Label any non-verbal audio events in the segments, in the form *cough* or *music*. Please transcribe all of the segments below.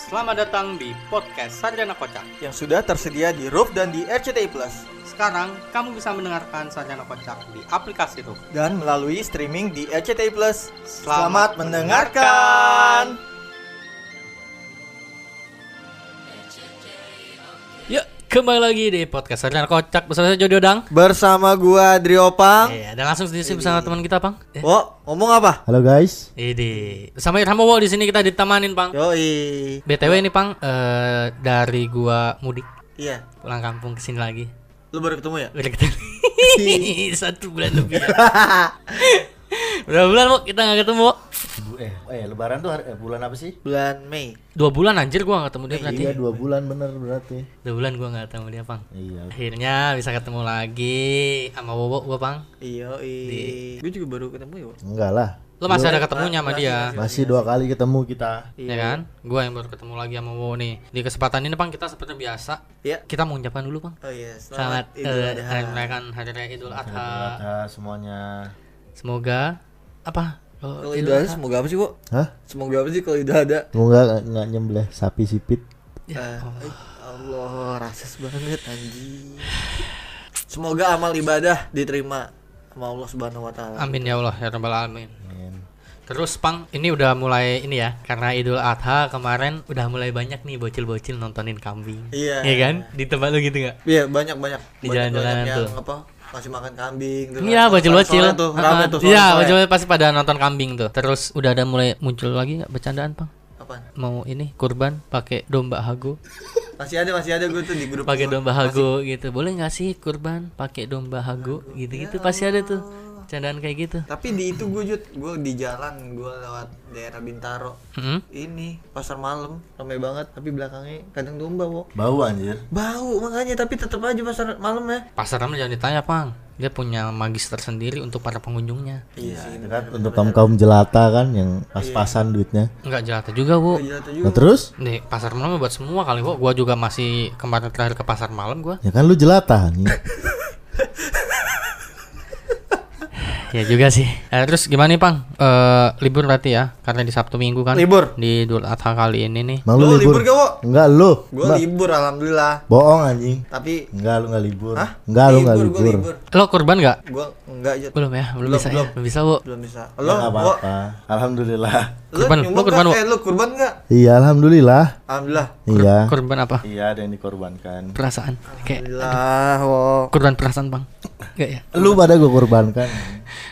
Selamat datang di podcast Sarjana Kocak. yang sudah tersedia di Roof dan di RCTI Plus Sekarang kamu bisa mendengarkan Sarjana Kocak di aplikasi Roof. dan melalui streaming di RCTI Plus. Selamat Selamat mendengarkan. Yuk, kembali lagi di podcast Sarjana Kocak bersama saya Jody Odang. Bersama gua Drio Pang. Iya, dan langsung di sini bersama teman kita, Pang. Eh, Wo, ngomong apa? Halo guys. Ini bersama Irham Bowo di sini kita ditemanin, Pang. Yoi. BTW ini, Pang, eh, dari gua mudik Iya. pulang kampung ke sini lagi. Lu baru ketemu ya? Udah ketemu. *laughs* Satu bulan lebih. *laughs* Berapa bulan, Bu? Kita nggak ketemu. Eh, eh lebaran tuh hari- eh, bulan apa sih? Bulan Mei. Dua bulan anjir gua nggak ketemu dia berarti. Iya, dua bulan bener berarti. Dua bulan gua nggak ketemu dia, Pang. Iya. Akhirnya bisa ketemu lagi sama Bobo gua, Pang. Iya, Gue juga baru ketemu ya. Wo. Enggak lah. Lo masih ada ketemunya sama dia. Masih dua kali ketemu kita. Ya kan? Gua yang baru ketemu lagi sama Bobo nih. Di kesempatan ini, Pang, kita seperti biasa. Iya. Kita mau ucapkan dulu, Pang. Oh iya, Selamat selamat Idul eh, Adha. hari merayakan hari raya Idul Adha. Ada semuanya. Semoga apa? Kalau Idul Adha semoga apa sih, Bu? Hah? Semoga apa sih kalau Idul Adha? Semoga nggak- nyembelih sapi sipit. Ya Allah, rasis banget anjing. Semoga amal ibadah diterima sama Allah Subhanahu wa taala. Amin ya Allah ya rabbal alamin. Amin. Terus Pang, ini udah mulai ini ya, karena Idul Adha kemarin udah mulai banyak nih bocil-bocil nontonin kambing. Iya. Iya kan? Di tempat lu gitu nggak? Iya, banyak-banyak. Di banyak tuh. yang apa? Masih makan kambing tuh. Iya, bocil-bocil. tuh, rame tuh. Iya, bocil pasti pada nonton kambing tuh. Terus udah ada mulai muncul lagi nggak bercandaan, Pang? Apaan? Mau ini kurban pakai domba hago. *laughs* Masih ada, masih ada gue tuh di grup. Pakai domba hago gitu. Boleh nggak sih kurban pakai domba hago gitu-gitu pasti ada tuh. Candaan kayak gitu. Tapi di itu gue jut, gue di jalan, gue lewat daerah Bintaro. Hmm? Ini pasar malam, ramai banget. Tapi belakangnya kadang domba, wo. Bau anjir. Bau makanya, tapi tetap aja pasar malam ya. Pasar Ramen jangan ditanya, Pang. Dia punya magis tersendiri untuk para pengunjungnya. Iya sih. Itu kan untuk kaum kaum jelata kan yang pas-pasan duitnya. Enggak jelata juga, Bu. Tuh juga. Nah terus? Nih, pasar malam buat semua kali, Bu. Gua juga masih kemarin terakhir ke pasar malam gua. Ya kan lu jelata nih. *laughs* Ya juga sih. Eh, terus gimana nih, Pang? Eh, libur berarti ya? Karena di Sabtu Minggu kan. Libur. Di Idul Adha kali ini nih. Emang Lu lu libur libur? gak, Wo? Enggak lu. Gue Mbak, libur alhamdulillah. Bohong anjing. Tapi Enggak lu enggak libur. Hah? Enggak lu enggak gua libur. libur. Lo kurban nggak? Gue enggak jut. Belum ya, belum, Belum, bisa belum. ya. Belum bisa, Bu. Belum bisa. Ya, Lo, nggak Wo, apa-apa. Alhamdulillah. Kurban, lu kurban? Wo. Eh, lu kurban enggak? Iya, alhamdulillah. Alhamdulillah. Iya. Kurban apa? Iya, ada yang dikorbankan. Perasaan. Kayak Alhamdulillah, wo. kurban perasaan, Bang. Enggak ya? Lu pada gue korbankan.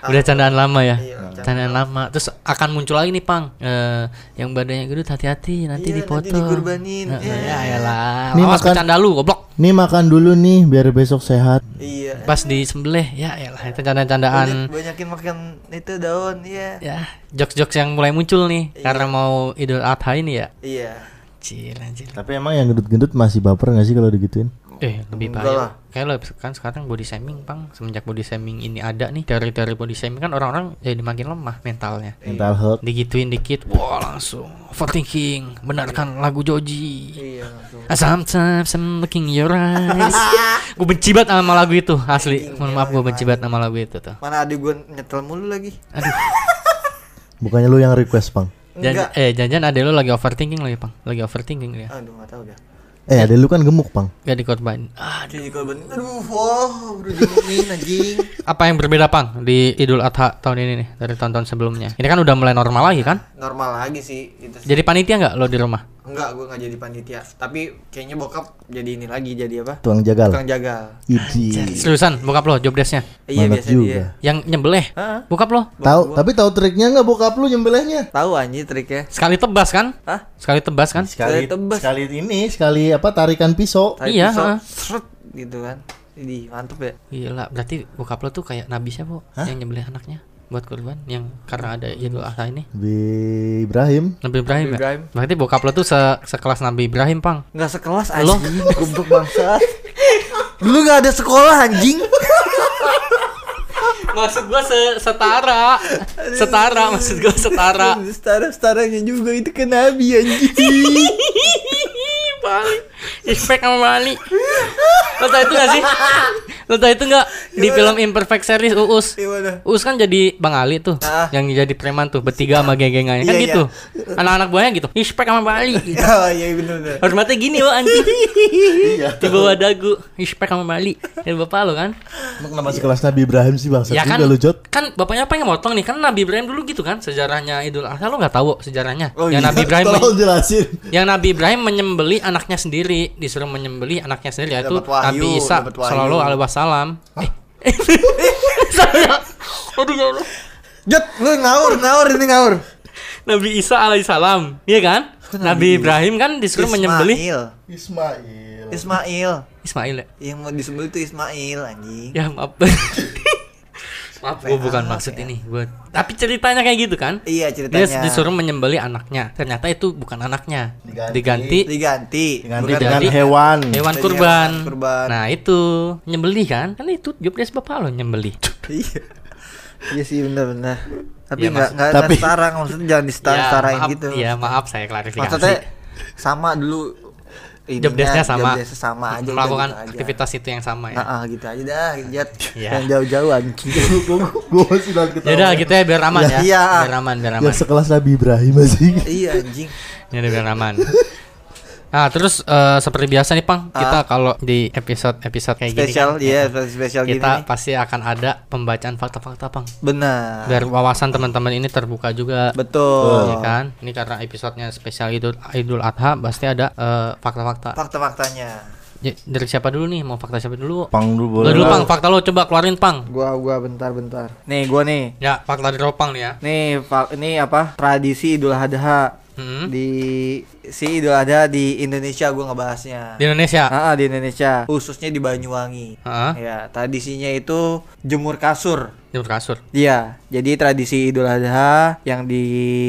Udah candaan lama ya. Iya, Candaan lama. Terus akan muncul lagi nih, Pang. Eh, yang badannya gendut hati-hati nanti Iya, dipoto. nanti dikurbanin. Nah, Iya. Ya, ayalah. Nih, Awas makan- lu, goblok. Nih makan dulu nih biar besok sehat. Iya. Pas disembelih, ya ayalah itu candaan-candaan. Banyak- banyakin makan itu daun, iya. Ya, jokes-jokes yang mulai muncul nih karena mau Idul Adha ini ya. Iya. Cil, anjir. Tapi emang yang gendut-gendut masih baper gak sih kalau digituin? Eh, lebih bahaya. lah. Kayak lo kan sekarang body shaming, Pang. Semenjak body shaming ini ada nih, teori-teori body shaming kan orang-orang jadi makin lemah mentalnya. Mental health. Digituin dikit, wah langsung overthinking, benarkan lagu Joji. Iya, langsung. Ah, Sometimes I'm looking your eyes. *laughs* gue benci banget sama lagu itu, asli. Mohon maaf gue benci banget sama lagu itu tuh. Mana adik gue nyetel mulu lagi. Aduh. *laughs* Bukannya lu yang request, Bang. Jan Enggak. eh jangan ada lo lagi overthinking lagi, Pang. Lagi overthinking dia. Aduh, enggak tahu dah. Eh, ada lu kan gemuk, Bang. Gak dikorbanin. Ah, jadi korban. Aduh, wah, udah dimungkin anjing. Apa yang berbeda, Pang, di Idul Adha tahun ini nih dari tahun-tahun sebelumnya? Ini kan udah mulai normal lagi kan? Normal lagi sih itu. sih. Jadi panitia nggak lo di rumah? Enggak, gue nggak jadi panitia. Tapi kayaknya bokap jadi ini lagi jadi apa? Tuang jagal. Tukang jaga. Idi. Seriusan, bokap lo job desk-nya? Iya, biasa juga. dia. Yang nyembelih? Hah? Bokap lo? Tahu, tapi tahu triknya nggak bokap lu nyembelihnya? Tahu anjing triknya. Sekali tebas kan? Hah? Sekali tebas kan? Sekali Sekali tebas. sekali ini, sekali apa tarikan pisau. Tarik Iya, pisau, seret, gitu kan. Jadi mantep ya. Gila, berarti bokap lo tuh kayak nabi siapa, Bu? Yang nyembelih anaknya buat kurban yang karena ada Idul Adha ini. Bi Ibrahim. Nabi Ibrahim, Nabi ya? Ibrahim. Berarti bokap lo tuh se- sekelas Nabi Ibrahim, Pang. Nggak sekelas Lo? anjing. Goblok bangsa. Dulu nggak ada sekolah anjing. Maksud gua se- setara. setara, maksud gua setara. Setara setaranya juga itu kan nabi anjing. Bali. Respect sama Bali. Lo tau itu gak sih? Lo tau itu nggak di film Imperfect Series Uus? Gimana? Uus kan jadi Bang Ali tuh, Ah. yang jadi preman tuh, bertiga sama geng-gengannya kan Iya, gitu. Anak-anak buahnya gitu, respect sama Bang Ali. Gitu. *laughs* Oh iya bener bener. Hormatnya gini lo anjing. Iya. *laughs* Di bawah dagu, respect sama Bang Ali. Dan bapak lo kan? Emang kenapa sekelas Nabi Ibrahim sih bangsa Ya kan, juga lu Jot? kan bapaknya apa yang motong nih? Kan Nabi Ibrahim dulu gitu kan, sejarahnya Idul Adha lo nggak tahu sejarahnya. Oh, yang iya. Nabi Ibrahim *laughs* Tolong jelasin. yang Nabi Ibrahim menyembeli anaknya sendiri, disuruh menyembeli anaknya sendiri yaitu Nabi Isa. Shallallahu alaihi wasallam. Eh. Saya. *laughs* Aduh ya Allah. Jot, lu ngawur, ngawur ini ngawur. Nabi Isa alaihissalam, iya kan? Nabi Ibrahim kan disuruh menyembeli Ismail. Ismail. Ismail. Ismail ya. Yang mau disembelih itu Ismail anjing. Ya maaf. *laughs* maaf, gue bukan maksud ini. Gua tapi ceritanya kayak gitu kan? Iya Dia ceritanya. disuruh menyembeli anaknya. Ternyata itu bukan anaknya. Diganti. Diganti diganti Dengan, Bukan dengan hewan. hewan kurban. hewan kurban. Nah, itu nyembeli kan? Kan itu job desk bapak lo nyembeli. *laughs* Iya. Iya sih benar-benar. Tapi Ya, nggak nggak tapi- setara maksudnya jangan *laughs* disetara-setarain maaf, gitu. Ya, maaf saya klarifikasi. Maksudnya sama dulu ininya, job desk-nya sama. Job sama aja melakukan gitu aja. aktivitas itu yang sama ya. Nah, ah, gitu aja dah, Jat. Iya. Yang jauh-jauh anjing. *laughs* Gue masih nanti ketawa. Ya udah gitu ya biar aman ya. Iya. Biar aman, biar aman. Yang sekelas Nabi Ibrahim sih. iya anjing. Ya udah biar aman. *laughs* Nah, terus eh, seperti biasa nih, Pang, kita kalau di episode-episode kayak gini Spesial, kan, iya, ya, spesial gini. kita nih. pasti akan ada pembacaan fakta-fakta, Pang. Benar. Biar wawasan teman-teman ini terbuka juga. Betul. Ya kan? Ini karena episodenya spesial Idul Idul Adha pasti ada eh, fakta-fakta. Fakta-faktanya. Ya, dari siapa dulu nih? Mau fakta siapa dulu? Pang dulu Lo boleh. dulu. Pang. Fakta lo coba keluarin, Pang. Gua gua bentar bentar. Nih, gua nih. Ya, fakta dari lo, Pang nih ya. Nih, fa- ini apa? Tradisi Idul Adha Hmm. di si Idul Adha di Indonesia gua ngebahasnya. Di Indonesia. Ah, di Indonesia, khususnya di Banyuwangi. Heeh. Ya, tradisinya itu jemur kasur. Jemur kasur. Iya, jadi tradisi Idul Adha yang di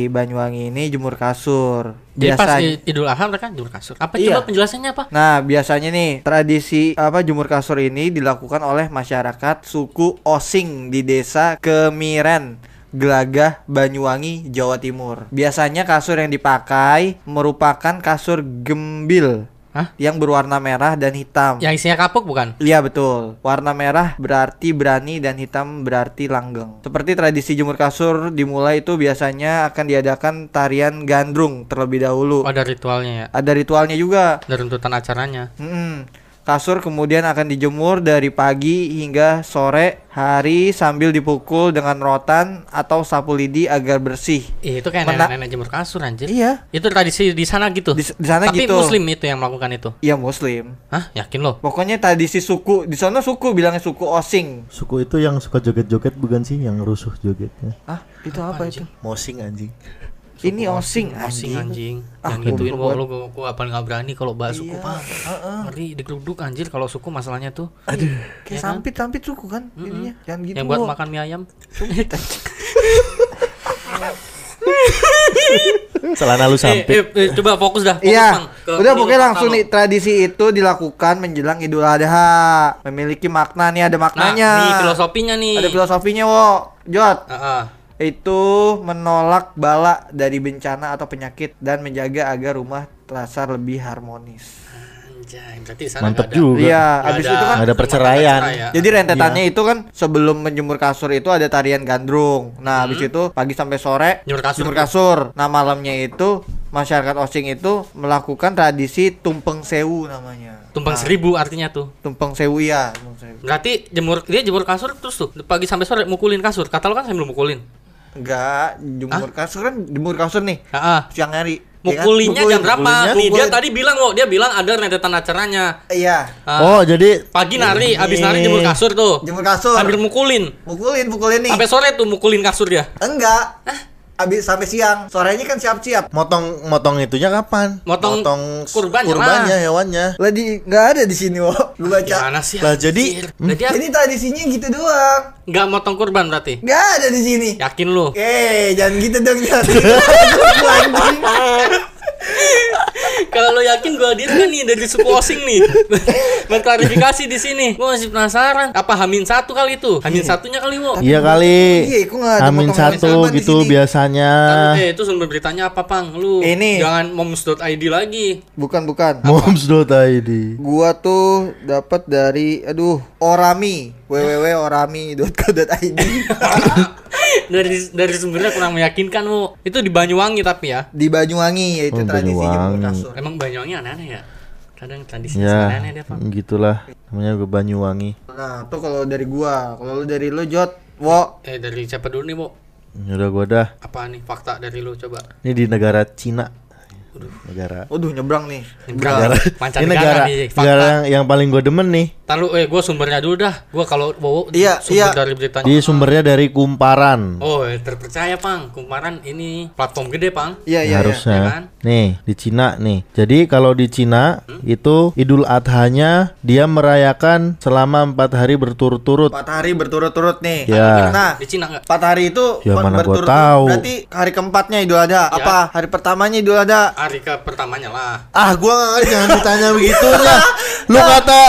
Banyuwangi ini jemur kasur. Jadi pas Biasanya i- Idul Adha mereka jemur kasur. Apa Iya. coba penjelasannya apa? Nah, biasanya nih tradisi apa jemur kasur ini dilakukan oleh masyarakat suku Osing di desa Kemiren, Gelagah, Banyuwangi, Jawa Timur. Biasanya kasur yang dipakai merupakan kasur gembil Hah? yang berwarna merah dan hitam. Yang isinya kapuk bukan? Iya betul. Warna merah berarti berani dan hitam berarti langgeng. Seperti tradisi jemur kasur dimulai itu biasanya akan diadakan tarian gandrung terlebih dahulu. Oh, ada ritualnya ya. Ada ritualnya juga. Ada runtutan acaranya. Mm-mm. Kasur kemudian akan dijemur dari pagi hingga sore hari sambil dipukul dengan rotan atau sapu lidi agar bersih. Ih, itu kayak Mena- nenek-nenek jemur kasur anjir. Iya, Itu tradisi di sana gitu. di, di sana Tapi gitu. muslim itu yang melakukan itu. Iya muslim. Hah? Yakin lo? Pokoknya tradisi suku di sana suku bilangnya suku Osing. Suku itu yang suka joget-joget bukan sih yang rusuh jogetnya. Ah, itu apa itu? Mosing anjing. Ini Osing anjing. anjing. Ah, Yang gituin gua lu gua, gua apa nggak berani kalau bahas suku, Iya, Pak. Ngeri digeruduk anjir kalau suku masalahnya tuh. Kayak Ya kan? sampit-sampit suku kan ininya. Jangan gitu. yang buat makan mie ayam. Celana lu Eh, sampit. eh, eh, coba fokus dah. Fokus, Iya, udah pokoknya langsung nih tradisi itu dilakukan menjelang Idul Adha. Memiliki makna nih, ada Nah, maknanya. nih filosofinya nih. Ada filosofinya, wo. Jot. Heeh. Itu menolak bala dari bencana atau penyakit dan menjaga agar rumah terasa lebih harmonis. Anjay, berarti sana Mantep ada- juga. Iya, abis ada- itu kan ada perceraian. cerai ya. Jadi rentetannya itu kan sebelum menjemur kasur itu ada tarian gandrung. Nah, habis Hmm. itu pagi sampai sore Jemur kasur. kasur. Nah, malamnya itu masyarakat Osing itu melakukan tradisi tumpeng sewu namanya. Tumpeng Nah, seribu artinya tuh. Tumpeng sewu ya, tumpeng sewu. Berarti jemur dia jemur kasur terus tuh pagi sampai sore mukulin kasur. Kata lo kan sambil mukulin. Enggak, jemur kasur kan jemur kasur nih Heeh. siang hari. ya kan? Jam berapa? mukulinnya. Nih dia tadi bilang kok, dia bilang ada rentetan acaranya. Iya, Ah, Oh, jadi pagi nari, Ini. abis nari jemur kasur tuh. jemur kasur. Sambil mukulin. Mukulin, mukulin nih. Sampai sore tuh mukulin kasur dia. Enggak. Abis sampai siang. Sorenya kan siap-siap. motong motong itunya kapan? Motong kurbannya kurbannya lah. hewannya. Lah di nggak ada di sini, wo. Gue baca. Gimana sih? Lah, jadi- dia Jadi tradisinya gitu doang. nggak motong kurban berarti? Nggak ada di sini. Yakin lu? Eh, jangan gitu dong, jangan. *laughs* Anjing. *laughs* Kalau lo yakin gua dia kan nih dari suku Osing nih. *laughs* Buat klarifikasi di sini. Gua masih penasaran. Apa Hamin satu kali itu? Hamin satunya kali wo. Iya kali. Iya, kok nggak ada Amin potongan satu gitu biasanya. Eh itu sumber beritanya apa pang? Lu Ini. jangan moms.id lagi. Bukan bukan. Moms.id. Gua tuh dapat dari aduh Orami www.orami.co.id *laughs* dari dari sumbernya kurang meyakinkan wo. Itu di Banyuwangi tapi ya. di Banyuwangi yaitu Oh, tradisi jemur Banyuwangi. kasur. Emang Banyuwangi aneh-aneh ya. Kadang tradisinya Ya, aneh dia pang. gitulah. Namanya gue Banyuwangi. Nah, tuh kalau dari gua, kalau lu dari lu Jot, wo Eh dari siapa dulu nih wo? Udah gua dah. Apa nih fakta dari lu coba? Ini di negara Cina. Negara. Waduh nyebrang nih. Negara Ini negara, nih. negara yang, yang paling gue demen nih. Tahu eh gue sumbernya dulu dah. Gue kalau bawa Iya, sumber iya. dari beritanya. Di sumbernya dari Kumparan. Oh, eh, terpercaya pang. Kumparan ini platform gede pang. Iya, iya, iya. harusnya. iya kan? Nih, di Cina nih. Jadi kalau di Cina itu Idul Adhanya dia merayakan selama empat hari berturut-turut. Empat hari berturut-turut nih. Ya. Nah, Di Cina nggak? empat hari itu Ya, mana berturut-turut. tahu. Berarti hari keempatnya Idul Adha. Apa? Hari pertamanya Idul Adha. Hari ke pertamanya lah. Ah, gua nggak ngerti jangan ditanya begitunya. Lu kata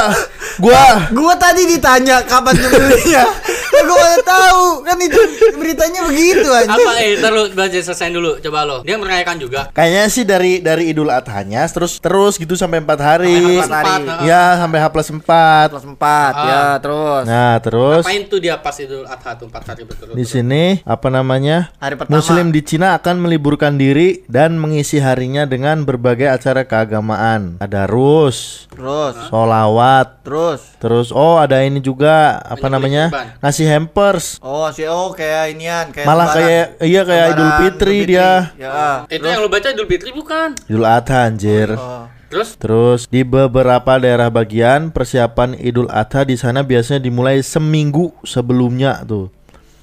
gua Gua tadi ditanya kapan nyembelihnya. *laughs* ya gua nggak tahu. Kan itu beritanya begitu aja. Apa eh ntar lu baca selesaiin dulu coba lo. Dia merayakan juga. kayaknya sih dari dari Idul Adhanya terus terus gitu sampai empat hari. Sampai empat hari. Empat. Ya, sampai H plus empat. Plus empat Ah. ya terus. Nah, terus Apain tuh dia pas Idul Adha tuh empat hari berturut di sini apa namanya? Hari pertama. Muslim di Cina akan meliburkan diri dan mengisi harinya dengan berbagai acara keagamaan. Ada rus, Terus. solawat, Terus. terus oh ada ini juga apa Menyembelih namanya? kurban. Ngasih hampers. Oh, sih oh kayak inian kayak Malah lebaran. kayak iya kayak Lebaran, Idul Fitri dia. Ya. Itu yang lo baca Idul Fitri bukan? Idul Adha anjir. Oh. Terus Terus di beberapa daerah bagian persiapan Idul Adha di sana biasanya dimulai seminggu sebelumnya tuh.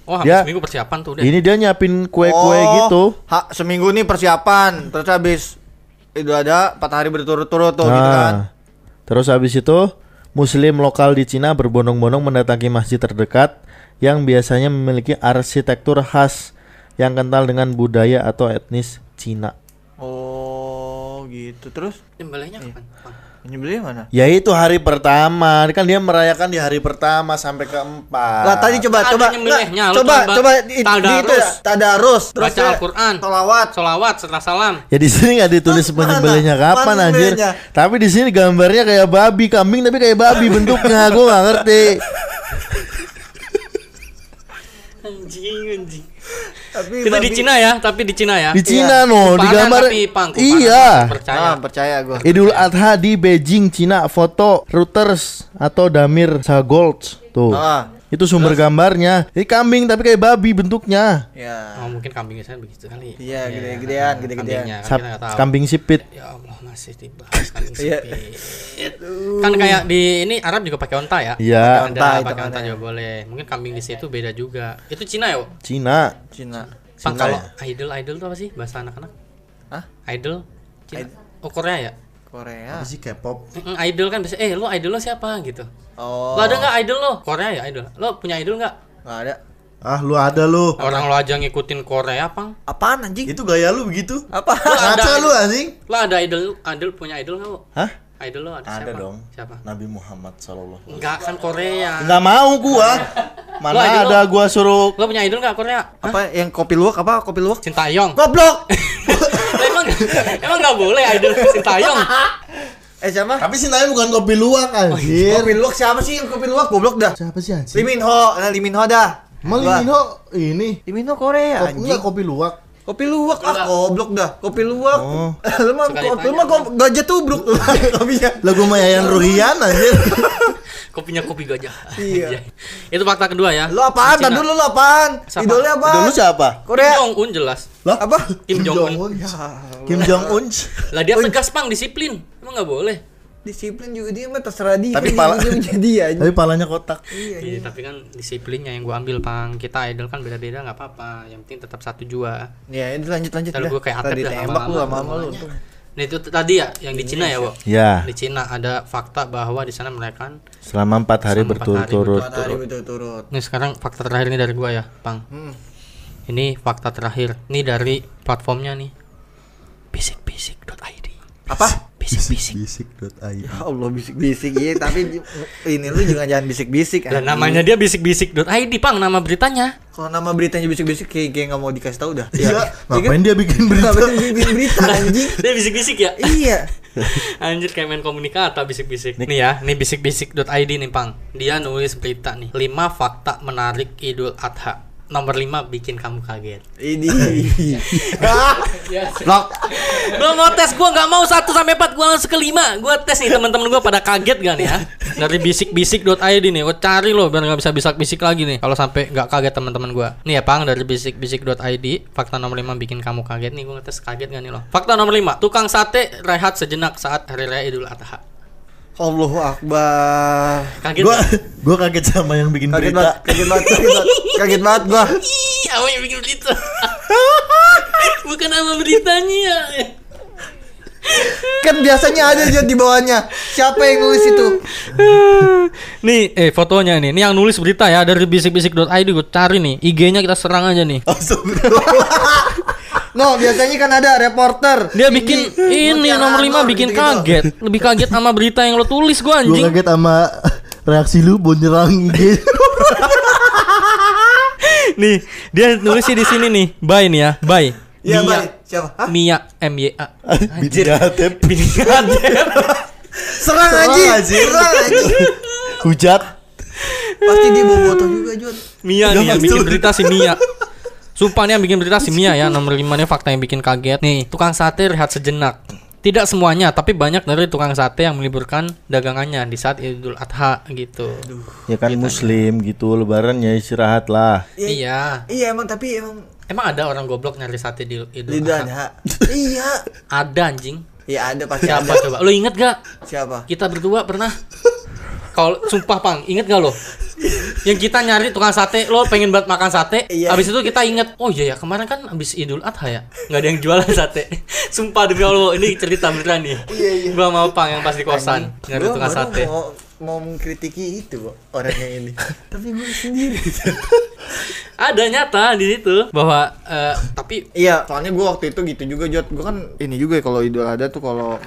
Oh habis Dia- seminggu persiapan tuh deh. Ini dia nyiapin kue-kue Oh, gitu. Ha, seminggu nih persiapan, terus habis itu ada empat hari berturut-turut tuh gitu kan. Nah, terus habis itu Muslim lokal di Cina berbondong-bondong mendatangi masjid terdekat yang biasanya memiliki arsitektur khas yang kental dengan budaya atau etnis Cina. Oh, gitu. Terus Nyembelihnya kapan? Nyembelih mana? Ya itu hari pertama, kan dia merayakan di hari pertama sampai keempat. Lah tadi coba Ada coba nyembelihnya, lu coba coba coba di, di tadarus. itu ya, tadarus terus Baca ya, Al-Quran. Sholawat. Solawat setelah salam. Ya di sini nggak ditulis penyembelihnya kapan Mana anjir. nyembelihnya? Tapi di sini gambarnya kayak babi, kambing tapi kayak babi bentuknya. Gue nggak ngerti. *laughs* Anjing anjing. Tapi Itu di Cina ya, tapi di Cina ya. Di Cina no, di Kumparan gambar tapi pang, Iya. Percaya. Ah, percaya gua. Idul Adha di Beijing, Cina. Foto Reuters atau Damir Sagold tuh. Ah, Itu sumber gambarnya. Ini kambing tapi kayak babi bentuknya. ya. Oh, mungkin kambingnya saya begitu kali. Iya, Ya, gede-gedean, gede-gedean. kambingnya, kan Sap- kita nggak tahu. kambing sipit. Ya Allah masih dibahas kambing Iya. sipit. kan kayak di ini Arab juga pakai onta ya? Iya, Onta, pakai onta juga boleh. Mungkin kambing di situ beda juga. Itu Cina ya? Cina. Cina. Bang Cina kalau ya? idol idol itu apa sih bahasa anak-anak? Hah? Idol? Cina. Id- Oh Korea ya? Korea. sih K-pop? Mm, idol kan biasa eh lo idol lo siapa gitu. Oh. Lo ada nggak idol lo? Korea ya idol. Lo punya idol nggak? Nggak ada. Ah, lu ada lu. Orang lo aja ngikutin Korea, Pang. Apaan anjing? Itu gaya lu begitu? Apa? Lo ada Ngaca lu anjing. Lo ada idol, idol punya idol nggak lo? Hah? Idol lo ada, Ada siapa? dong. Siapa? Nabi Muhammad sallallahu alaihi Enggak kan Korea. Enggak mau gua. Mana idol ada gua suruh Lo punya idol nggak Korea? Hah? Apa yang kopi luwak apa kopi luwak? Sintayong. Goblok. Lah, *laughs* emang emang nggak boleh idol Sintayong. *laughs* eh siapa? Tapi Sintayong bukan kopi luwak anjir. Kopi luwak siapa sih yang kopi luwak? Goblok dah. Siapa sih anjir? Lee Min Ho, nah Lee Min Ho dah. Emang Gua- Lee Min Ho ini Lee Min Ho Korea anjing. enggak kopi luwak. Kopi luwak ah goblok dah. Kopi luwak. Oh. *laughs* lu mah kopi lu mah kok gajah tubruk tuh *laughs* *laughs* kopinya. Lah gua mah Yayan Ruhian anjir. Kopinya kopi gajah. Iya. Itu fakta kedua ya. Lu apaan? Tadi dulu lu apaan? Siapa? Idolnya apa? Dulu siapa? Kim Korea. Jong Un jelas. Lah Apa? Kim Jong Un. Ya, Kim Jong Un. Lah dia tegas pang disiplin. Emang nggak boleh. Disiplin juga dia mah terserah dia. Tapi *laughs* kan pala- dia dia aja. *laughs* Tapi palanya kotak. Iya, Iya, tapi kan disiplinnya yang gua ambil pang. Kita idol kan beda-beda nggak apa-apa. Yang penting tetap satu jua. Ya, itu lanjut lanjut dah. gua kayak atlet tembak lu sama lu. Nah itu tadi ya yang di Cina ya, Wo. Ya, Di Cina ada fakta bahwa di sana mereka selama empat hari Selama empat hari berturut-turut. Empat hari berturut-turut. Ini sekarang fakta terakhir ini dari gua ya, Pang. Hmm. Ini fakta terakhir. Ini dari platformnya nih. Bisik-bisik.id. Apa? Bisik-bisik.id Ya Allah bisik-bisik ya, tapi ini lu juga jangan bisik-bisik. Dan anjing. namanya dia bisik-bisik.id, Pang, nama beritanya. Kalau nama beritanya bisik-bisik kayak kayak nggak mau dikasih tahu dah. Iya, kan? ngapain dia bikin berita? Ngapain dia bikin berita anjing? Dia bisik-bisik ya? iya. *laughs* Anjir kayak main komunikata bisik-bisik. Nih ya, nih bisik-bisik.id nih, Pang. Dia nulis berita nih. 5 fakta menarik Idul Adha. Nomor 5 bikin kamu kaget. Ini. *laughs* Blok. Gua mau tes, gua nggak mau 1 sampai 4, gua langsung ke 5. Gua tes nih teman-teman gua pada kaget gak nih ya. Dari bisik-bisik.id nih, gua cari loh biar nggak bisa bisik-bisik lagi nih. Kalau sampai nggak kaget teman-teman gua. Nih ya, Pang, dari bisik-bisik.id, fakta nomor 5 bikin kamu kaget nih. Gua ngetes kaget gak nih loh. Fakta nomor 5, tukang sate rehat sejenak saat hari raya Idul Adha. Allahu Akbar. Kaget. Gua *laughs* gua kaget sama yang bikin Kaget berita. banget, kaget banget, kaget banget, *laughs* kaget banget gua. Ih, apa yang bikin berita? *laughs* Bukan nama beritanya ya. Kan biasanya ada aja di bawahnya. Siapa yang nulis itu? nih, eh fotonya nih. Ini yang nulis berita ya dari bisik-bisik.id gue cari nih. IG-nya kita serang aja nih. Astagfirullah. No, biasanya kan ada reporter. Dia bikin ini nomor 5 bikin kaget. Lebih kaget sama berita yang lo tulis gua Gua anjing. kaget sama reaksi lu mau nyerang IG. *laughs* nih, dia nulisnya di sini nih. Bye nih ya. Bye. Iya, Mia. baik. Siapa? Hah? Mia M Y A. Bikin gatep. Bini Gadep. *laughs* Serang aja, anjing. serang aja. Hujat. Pasti dia bawa juga, Jun. Mia nih Jangan bikin berita si Mia. Sumpah nih yang bikin berita si Mia ya Nomor 5 nya fakta yang bikin kaget Nih tukang sate rehat sejenak Tidak semuanya tapi banyak dari tukang sate yang meliburkan dagangannya di saat Idul Adha gitu Ya kan muslim gitu lebaran ya istirahat lah. Iya Iya emang tapi emang Emang ada orang goblok nyari sate di Idul Adha? ada. iya. Ada anjing Iya ada pasti Siapa ada. coba? Lo inget gak? Siapa? Kita berdua pernah Kalau sumpah pang, inget gak lo? Yang kita nyari tukang sate, lo pengen banget makan sate. Iya. Habis itu kita inget, oh iya ya kemarin kan habis Idul Adha ya, nggak ada yang jualan sate. *laughs* Sumpah demi Allah, ini cerita beneran nih. Iya, iya. Gua mau pang yang pas di kosan nyari tukang sate. Mau, mau mengkritiki itu orangnya ini. *laughs* tapi gue sendiri. Ada nyata di situ bahwa eh, tapi iya, soalnya gue waktu itu gitu juga Jot. Gue kan ini juga ya kalau idul ada tuh kalau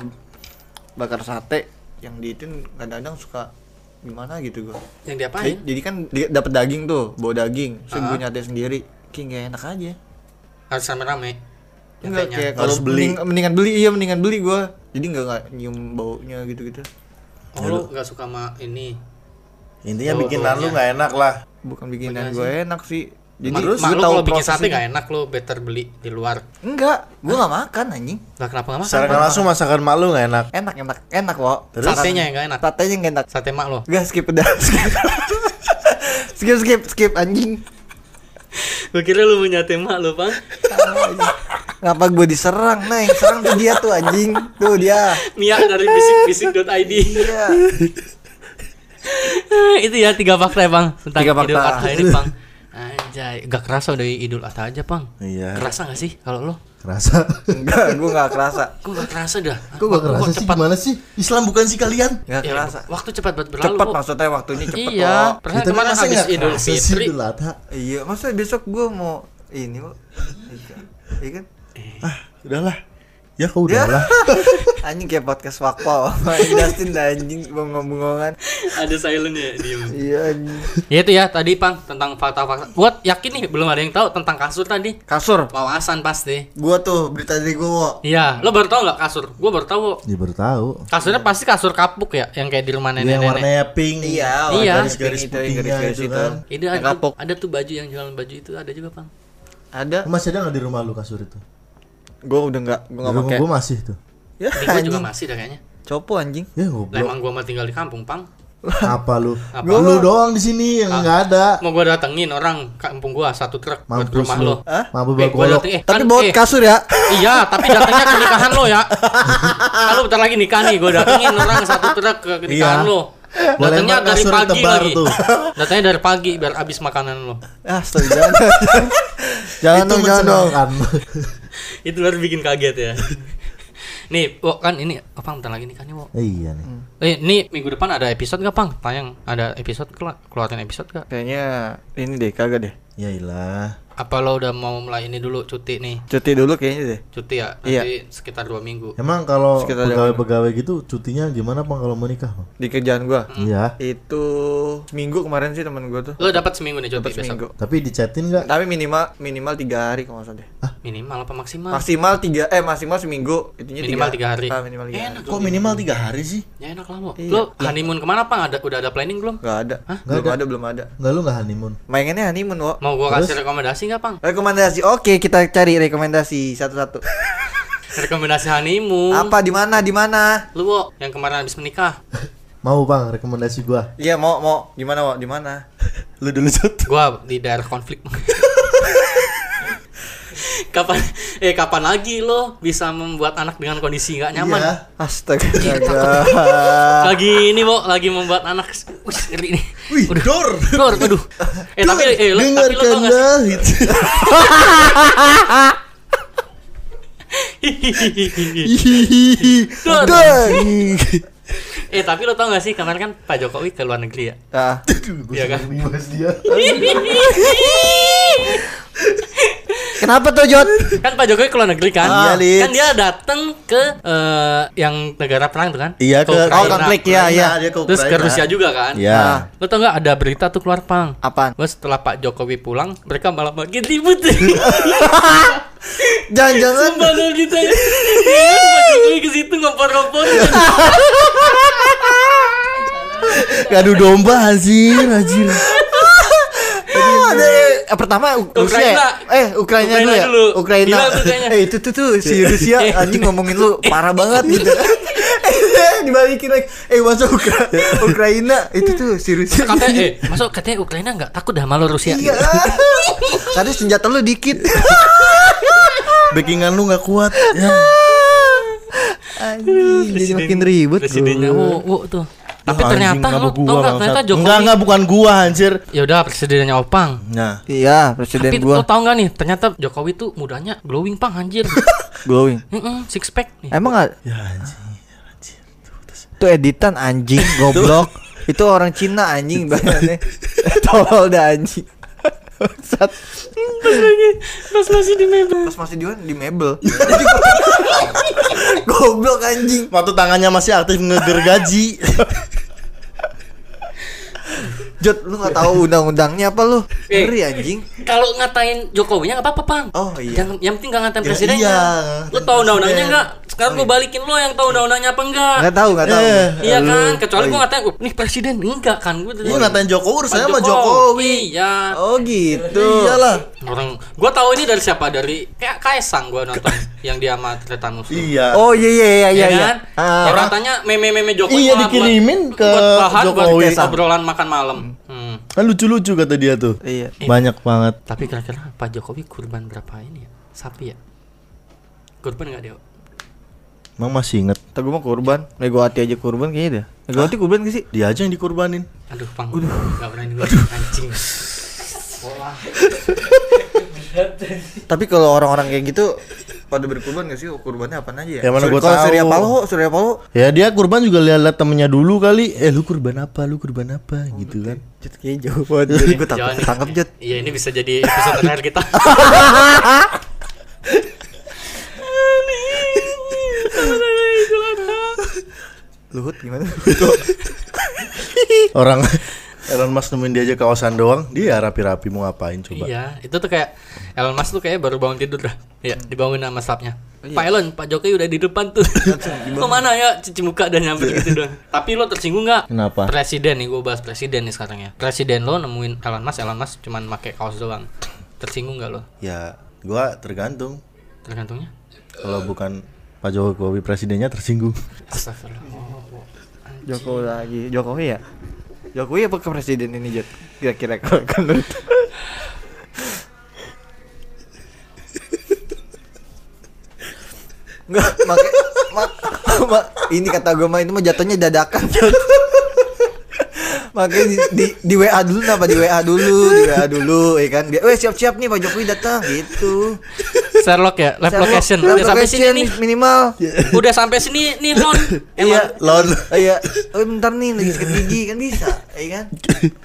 bakar sate yang diitin kadang-kadang suka gimana gitu gue. yang diapain? Jadi kan dia dapat daging tuh, bawa daging. Terus gue Ah. nyate sendiri. Kayak gak enak aja. Harus rame-rame. Enggak kayak kalau beli. mending- mendingan beli iya mendingan beli gua. Jadi enggak nggak nyium baunya gitu-gitu. Oh lo nggak suka sama ini? Intinya Oh, bikinan lu nggak enak lah. Bukan bikinan gue enak sih. Jadi gua mak lo tahu kalau bikin sate nggak enak lo better beli di luar. Enggak, gua nggak makan anjing. Lah kenapa nggak makan? Secara nggak langsung masakan mak lu nggak enak. Enak enak enak kok. Terus? Satenya yang nggak enak. Satenya nggak enak. Sate mak lo. Gak skip udah. *laughs* Skip. skip skip skip anjing. Gue kira lu punya tema lo bang. Ngapa gue diserang, Neng? Serang tuh dia tuh anjing. Tuh dia. Mia dari bisik-bisik.id. Iya. *laughs* itu ya tiga fakta ya bang tentang Tiga fakta. Adha ini bang. Anjay, gak kerasa udah Idul Adha aja bang. Iya. Kerasa gak sih kalau lo? Kerasa. *laughs* Enggak, gue nggak kerasa. Gue gak kerasa dah. Kok gak kerasa sih cepat. gimana sih? Islam bukan sih kalian? Nggak Ya, kerasa. waktu cepat banget berlalu. Cepat kok. maksudnya waktunya cepet Iya, perasaan Kita kemarin masa habis nggak Idul Fitri. Idul Adha? Iya, masa besok gue mau ini kok. Iya. Iya kan? Ah, udahlah. Ya kau Ya. udahlah. *laughs* anjing kayak podcast wakpal Justin dah anjing bengong-bengongan Ada silent ya diem. iya anjing Ya itu ya tadi pang tentang fakta-fakta. Buat yakin nih belum ada yang tahu tentang kasur tadi. kasur Wawasan pasti. gua tuh berita dari gua Iya, lo baru tahu nggak kasur? Gue baru tahu. Ya baru tahu. Kasurnya pasti kasur kapuk ya, yang kayak di rumah Yang nenek-nenek. warnanya pink. iya Iya. Garis-garis itu, putihnya garis-garis itu kan. Itu Yang ada, kapuk. ada tuh baju yang jualan baju itu ada juga pang. ada Masih ada nggak di rumah lu kasur itu? Gua udah nggak gua Di nggak pakai gua masih tuh. ya gue juga masih dah kayaknya. copo anjing Ya Lah goblok. emang gua mah tinggal di kampung pang. *laughs* Apa lu? Apa? Gua lu doang di sini yang nggak ada. Mau gua datengin orang kampung gua satu truk buat Mampus rumah lu. lo. Hah? Mampu Eh, gua bagolok. dateng, eh, tapi kan- bawa eh, kasur ya *laughs* Iya, tapi datangnya ke nikahan lo ya. *laughs* Kalau bentar lagi nikah nih, gue datengin orang satu truk ke nikahan Iya. lo. Datangnya dari pagi tebar lagi. tuh. Datangnya dari pagi biar habis makanan lo. ah jangan jangan itu dong jangan dong menyenangkan. *laughs* Itu baru bikin kaget ya. *laughs* Nih, Wo, kan ini apa bentar lagi nikah nih, Wo. iya nih. Eh, nih minggu depan ada episode gak, Pang? Tayang ada episode keluar, keluarin episode gak? kayaknya ini deh kagak deh Ya ilah. Apa lo udah mau mulai ini dulu cuti nih? Cuti dulu kayaknya deh. Cuti ya? Iya. Nanti sekitar dua minggu. Emang kalau Sekitar jam pegawai-pegawai gitu cutinya gimana Bang kalau mau nikah? Bang? Di kerjaan gua. Iya. Itu seminggu kemarin sih temen gua tuh. Lo dapat seminggu nih cuti Dapat besok. seminggu. Tapi dicatin nggak? Tapi minimal minimal tiga hari kalau nggak salah deh. Minimal apa maksimal? Maksimal tiga eh maksimal seminggu. Itunya Minimal tiga hari. Ah, minimal tiga hari. Enak Kok minimal tiga hari sih? Ya enak lah lo. Iya. Lo honeymoon ke mana Pang? Ada udah ada planning belum? Gak ada. Nggak Belum ada. ada. belum ada. Nggak lu nggak honeymoon? Mainannya honeymoon, Wo. Mau gua kasih rekomendasi nggak Pang? Rekomendasi. Oke, kita cari rekomendasi satu-satu. *laughs* Rekomendasi honeymoon. Apa di mana? Di mana? Lu Wo, yang kemarin habis menikah. *laughs* Mau Bang rekomendasi gua? Iya, mau mau gimana, Wo? Di mana? *laughs* Lu dulu Jod. Gua di daerah konflik. Kapan *laughs* eh kapan lagi lo bisa membuat anak dengan kondisi nggak nyaman? Iya. Astaga. *laughs* Lagi ini, Bo, lagi membuat anak Wih, ngeri nih. Wih, Udah. dor. Dor, aduh. Eh tapi eh lo, tapi lo tau gak sih? Dengarkanlah itu. Dor. Dor. Eh tapi lo tau gak sih kemarin kan Pak Jokowi ke luar negeri ya? Ah, Iya kan? Bahas dia. *laughs* Kenapa tuh, Jot? kan Pak Jokowi ke luar negeri kan? Iya, Lits. kan dia datang ke eh, yang negara perang tuh kan? Iya, ke- Oh, Ukraina. konflik ya, iya. dia ke Terus ke. Rusia juga kan? Iya. Lo tau gak ada berita tuh keluar pang? Apaan? Wah setelah Pak Jokowi pulang, mereka malah makin ribut. *laughs* Jangan-jangan Padahal kita ya. Pak Jokowi ke situ ngompor-ngompor. Ngadu domba anjir, anjir. Eh, pertama Rusia ya? Ukraina. eh Ukraina, Ukraina dulu ya dulu. Ukraina eh itu tuh tuh si Rusia *laughs* anjing ngomongin lu parah banget gitu *laughs* dibalikin lagi eh masa Ukra- Ukraina itu tuh si Rusia Katanya, eh, masuk katanya Ukraina nggak takut dah malu Rusia. iya *laughs* katanya senjata lu dikit Backingan lu nggak kuat. Ya. anjing jadi makin ribut Presidennya wo, wo tuh. Tapi Ah, ternyata anjing, lo tau bangsat. ternyata Jokowi. Enggak, enggak bukan gua anjir. Ya udah presidennya Opang. Nah, iya presiden Tapi gua lo tau nggak nih? Ternyata Jokowi tuh mudanya glowing pang anjir. *laughs* glowing Heeh, six pack nih. emang gak ya anjing. itu editan anjing *laughs* goblok itu orang Cina anjing bahannya *laughs* tolol dah anjing Bangsat. Pas masih di mebel. pas masih di di mebel goblok anjing Waktu tangannya masih aktif ngegergaji. Jot lu nggak tahu undang-undangnya apa lu Eh. ngeri anjing Kalau ngatain Jokowinya nggak apa-apa, Pang. Oh, iya. Jangan yang penting nggak ngatain Ya, presidennya. iya, Lo tau undang-undangnya presiden. nggak? Sekarang gue balikin lo yang tau undang-undangnya apa enggak? nggak tahu nggak tahu Eh. Iya Lu- kan, kecuali oh, gue iya. ngatain, "Oh, nih presiden enggak kan gue Lu ngatain Jokowi urusannya sama Jokowi. Iya. oh gitu Iyalah. Orang gua tahu ini dari siapa? Dari kayak Kaisang gua nonton *laughs* yang dia sama Tretan Muslim. Iya. oh iya iya iya iya Iya iya kan? Ah, Yang katanya meme-meme Jokowi Iya, dikirimin ke buat bahan Jokowi. buat obrolan makan malam. Hmm. Kan lucu-lucu kata dia tuh. iya Banyak banget. Tapi kira-kira Pak Jokowi kurban berapa ini ya? Sapi ya? Kurban nggak dia? Emang masih inget Tapi gue mau kurban Megawati aja kurban kayaknya dah Megawati kurban gak sih? dia aja yang dikorbanin. Aduh, pang. Udah. Gak berani gua anjing. *laughs* Tapi kalau orang-orang kayak gitu pada berkurban gak sih? Kurbannya apa aja ya? Ya, mana Sur- gua tahu. Surya Paloh, Surya Paloh Ya dia kurban juga lihat temennya dulu kali. Eh lu kurban apa? Lu kurban apa? gitu kan. Jut kayaknya jauh banget *laughs* Jadi gue takut ketangkep Jut Iya, ini bisa jadi episode terakhir kita. *laughs* Luhut gimana? Orang *laughs* Elon Musk nemuin dia aja kawasan doang, dia rapi-rapi mau ngapain coba. Iya, itu tuh kayak Elon Musk tuh kayak baru bangun tidur dah. Iya, dibangunin sama staffnya. Pak Elon, Pak Jokowi udah di depan tuh. *laughs* Ke mana ya? Cuci muka dan nyamper gitu doang. Tapi lo tersinggung nggak? Kenapa? Presiden nih, gue bahas presiden nih sekarang ya. Presiden lo nemuin Elon Musk, Elon Musk cuman pakai kaos doang. Tersinggung nggak lo? Ya, gua tergantung. Tergantungnya. Kalau bukan Pak Jokowi presidennya tersinggung. Astagfirullah. Jokowi lagi Jokowi ya? Jokowi apa ke presiden ini Jut? Kira-kira kalau menurut Enggak, make, mak, mak, ini kata gue mah ini mah jatuhnya dadakan Jut. Makanya di, di, di WA dulu apa di WA dulu, di WA dulu ya kan. "Weh, siap-siap nih Pak Jokowi datang." gitu. Sherlock ya, live Sherlock, location. Udah sampai sini location nih. minimal. *laughs* Udah sampai sini nih, Mon. Iya, Emang Lon. Oh, *laughs* iya. Oh, bentar nih lagi sikat gigi kan bisa, ya kan?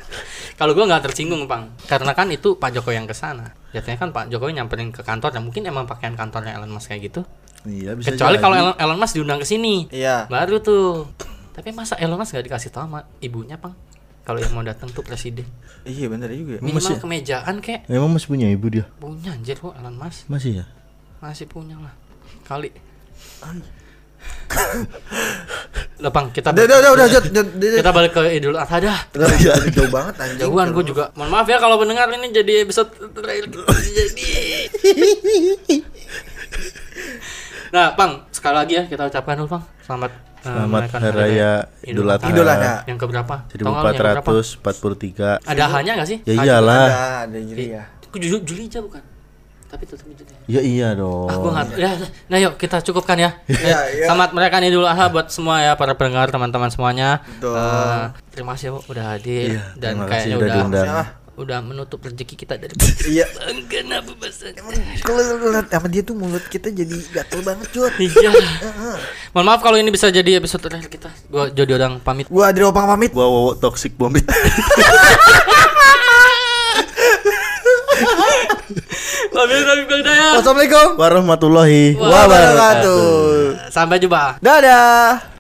*laughs* kalau gua nggak tersinggung, Bang. Karena kan itu Pak Jokowi yang ke sana. Jatuhnya kan Pak Jokowi nyamperin ke kantor dan mungkin emang pakaian kantornya Elon Musk kayak gitu. Iya, bisa Kecuali kalau Elon, Elon Musk diundang ke sini. Iya. Baru tuh. Tapi masa Elon Musk gak dikasih tahu sama ibunya, Pang? Kalau yang mau datang tuh presiden. Iya bener juga. Minimal Masih- kemejaan kek. Emang masih punya ibu dia? Punya anjir kok Elon Musk. Masih ya? Masih punya lah. Kali. Udah, *laughs* Pang, kita Udah udah udah udah Jod, Jod, Jod. kita balik ke Idul Adha dah. Udah, udah jauh banget anjing. Jauhan gue juga. Mohon maaf ya kalau pendengar ini jadi episode terakhir *laughs* jadi. nah, Pang, sekali lagi ya kita ucapkan dulu, Pang. Selamat Selamat merayakan Hari Raya Idul Adha. Idul Adha. Yang keberapa? Tahu nggak lu yang keberapa? 1443. Ada hanya nggak sih? Ya iyalah. Ada, ada jadi ya. Aku Juli, Juli aja bukan. Tapi tetap Juli. Ya iya dong. Ah, gua nggak. Ya, nah yuk kita cukupkan ya. Iya, *laughs* Eh, iya. Selamat merayakan Idul Adha buat semua ya para pendengar teman-teman semuanya. Betul. Eh, terima kasih ya, udah hadir Iya, dan terima kasih kayaknya udah udah? Udah menutup rezeki kita dari *laughs* Iya. Kenapa bahasa Kalau lihat sama dia tuh mulut kita jadi gatel banget, Jod. *laughs* Iya. Mohon maaf kalau ini bisa jadi episode terakhir kita. Gua jadi orang pamit. Gua Adri Opang pamit. Gua Wowo toxic hidayah. Wassalamualaikum Warahmatullahi wabarakatuh. Sampai jumpa. Dadah.